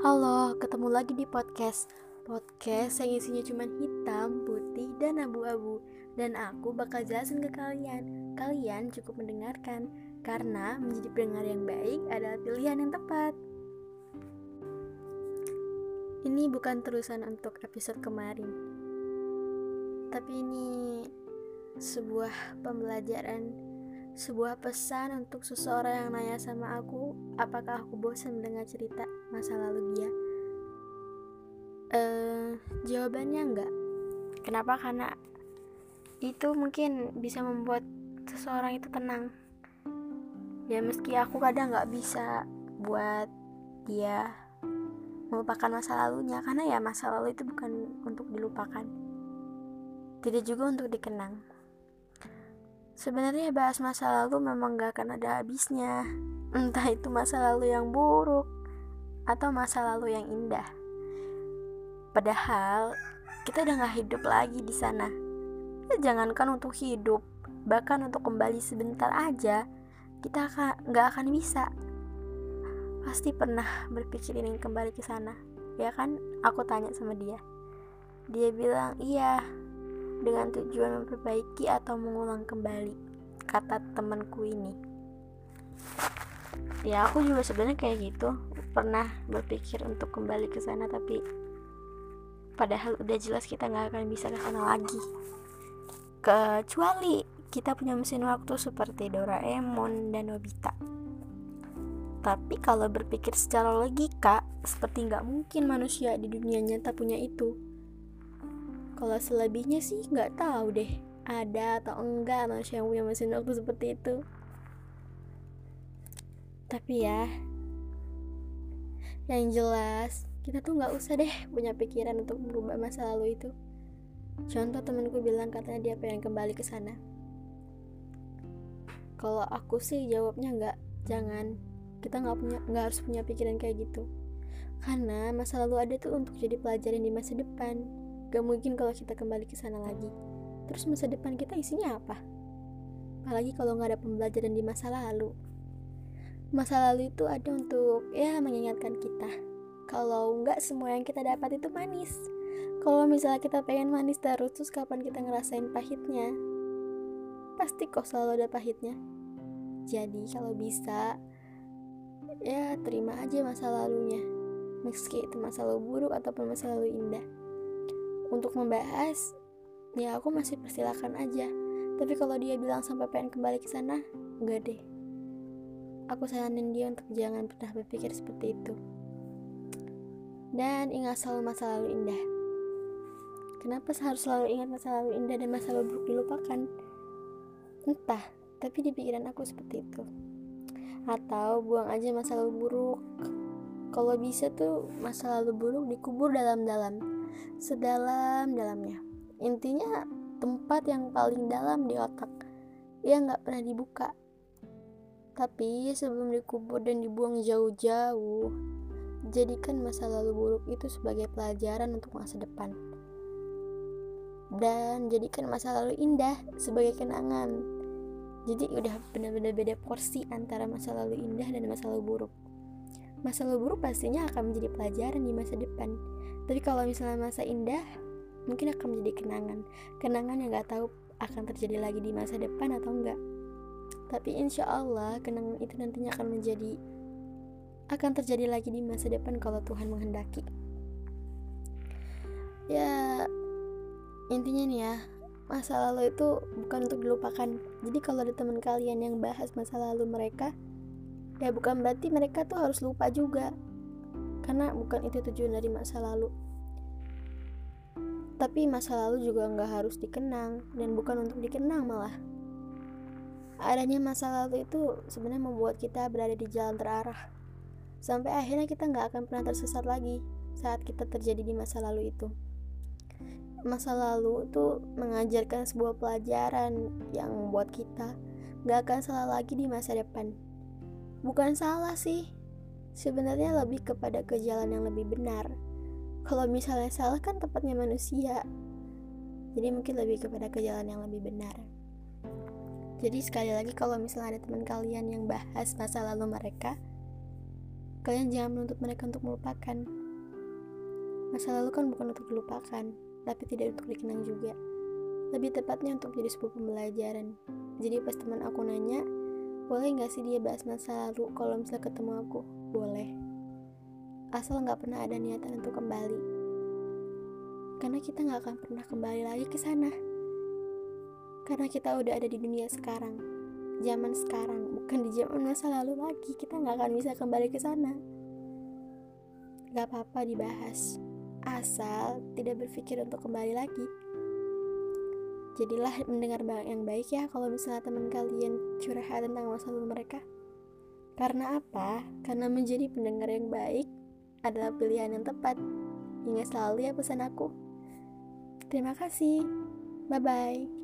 Halo, ketemu lagi di podcast. Podcast yang isinya cuma hitam, putih, dan abu-abu. Dan aku bakal jelasin ke kalian. Kalian cukup mendengarkan Karena menjadi pendengar yang baik adalah pilihan yang tepat. Ini bukan terusan untuk episode kemarin. Tapi ini sebuah pembelajaran sebuah pesan untuk seseorang yang nanya sama aku apakah aku bosan mendengar cerita masa lalu dia? Uh, jawabannya enggak. Kenapa? Karena itu mungkin bisa membuat seseorang itu tenang. Ya meski aku kadang nggak bisa buat dia melupakan masa lalunya karena ya masa lalu itu bukan untuk dilupakan. Tidak juga untuk dikenang Sebenarnya bahas masa lalu memang gak akan ada habisnya. Entah itu masa lalu yang buruk atau masa lalu yang indah. Padahal kita udah gak hidup lagi di sana. Ya, jangankan untuk hidup, bahkan untuk kembali sebentar aja, kita gak akan bisa. Pasti pernah berpikir ingin kembali ke sana, ya kan? Aku tanya sama dia. Dia bilang, iya, dengan tujuan memperbaiki atau mengulang kembali kata temanku ini. Ya aku juga sebenarnya kayak gitu. Pernah berpikir untuk kembali ke sana tapi padahal udah jelas kita nggak akan bisa ke sana lagi. Kecuali kita punya mesin waktu seperti Doraemon dan Nobita. Tapi kalau berpikir secara logika seperti nggak mungkin manusia di dunia nyata punya itu kalau selebihnya sih nggak tahu deh ada atau enggak manusia yang punya mesin waktu seperti itu. Tapi ya yang jelas kita tuh nggak usah deh punya pikiran untuk merubah masa lalu itu. Contoh temanku bilang katanya dia pengen kembali ke sana. Kalau aku sih jawabnya nggak jangan. Kita nggak punya nggak harus punya pikiran kayak gitu. Karena masa lalu ada tuh untuk jadi pelajaran di masa depan Gak mungkin kalau kita kembali ke sana lagi. Terus masa depan kita isinya apa? Apalagi kalau nggak ada pembelajaran di masa lalu. Masa lalu itu ada untuk ya mengingatkan kita. Kalau nggak semua yang kita dapat itu manis. Kalau misalnya kita pengen manis terus, terus kapan kita ngerasain pahitnya? Pasti kok selalu ada pahitnya. Jadi kalau bisa, ya terima aja masa lalunya. Meski itu masa lalu buruk ataupun masa lalu indah untuk membahas ya aku masih persilakan aja. Tapi kalau dia bilang sampai pengen kembali ke sana enggak deh. Aku saranin dia untuk jangan pernah berpikir seperti itu. Dan ingat selalu masa lalu indah. Kenapa harus selalu ingat masa lalu indah dan masa lalu buruk dilupakan? Entah tapi di pikiran aku seperti itu. Atau buang aja masa lalu buruk. Kalau bisa tuh masa lalu buruk dikubur dalam-dalam sedalam-dalamnya. Intinya tempat yang paling dalam di otak yang nggak pernah dibuka. Tapi sebelum dikubur dan dibuang jauh-jauh, jadikan masa lalu buruk itu sebagai pelajaran untuk masa depan. Dan jadikan masa lalu indah sebagai kenangan. Jadi udah benar-benar beda porsi antara masa lalu indah dan masa lalu buruk. Masa lalu buruk pastinya akan menjadi pelajaran di masa depan tapi kalau misalnya masa indah mungkin akan menjadi kenangan. Kenangan yang gak tahu akan terjadi lagi di masa depan atau enggak tapi insya Allah kenangan itu nantinya akan menjadi akan terjadi lagi di masa depan kalau Tuhan menghendaki. Ya intinya nih ya masa lalu itu bukan untuk dilupakan. Jadi kalau ada teman kalian yang bahas masa lalu mereka ya bukan berarti mereka tuh harus lupa juga. Karena bukan itu tujuan dari masa lalu tapi masa lalu juga nggak harus dikenang dan bukan untuk dikenang malah. Adanya masa lalu itu sebenarnya membuat kita berada di jalan terarah. Sampai akhirnya kita nggak akan pernah tersesat lagi saat kita terjadi di masa lalu itu. Masa lalu itu mengajarkan sebuah pelajaran yang membuat kita nggak akan salah lagi di masa depan. Bukan salah sih sebenarnya lebih kepada ke jalan yang lebih benar. Kalau misalnya salah kan tepatnya manusia. Jadi mungkin lebih kepada ke jalan yang lebih benar. Jadi sekali lagi kalau misalnya ada teman kalian yang bahas masa lalu mereka, kalian jangan menuntut mereka untuk melupakan. Masa lalu kan bukan untuk dilupakan, tapi tidak untuk dikenang juga. Lebih tepatnya untuk jadi sebuah pembelajaran. Jadi pas teman aku nanya, boleh nggak sih dia bahas masa lalu kalau misalnya ketemu aku? Boleh. Asal nggak pernah ada niatan untuk kembali. Karena kita nggak akan pernah kembali lagi ke sana. Karena kita udah ada di dunia sekarang. Zaman sekarang, bukan di zaman masa lalu lagi. Kita nggak akan bisa kembali ke sana. Gak apa-apa dibahas. Asal tidak berpikir untuk kembali lagi jadilah mendengar yang baik ya kalau misalnya teman kalian curhat tentang masa lalu mereka karena apa? Karena menjadi pendengar yang baik adalah pilihan yang tepat. Ingat selalu ya pesan aku. Terima kasih. Bye bye.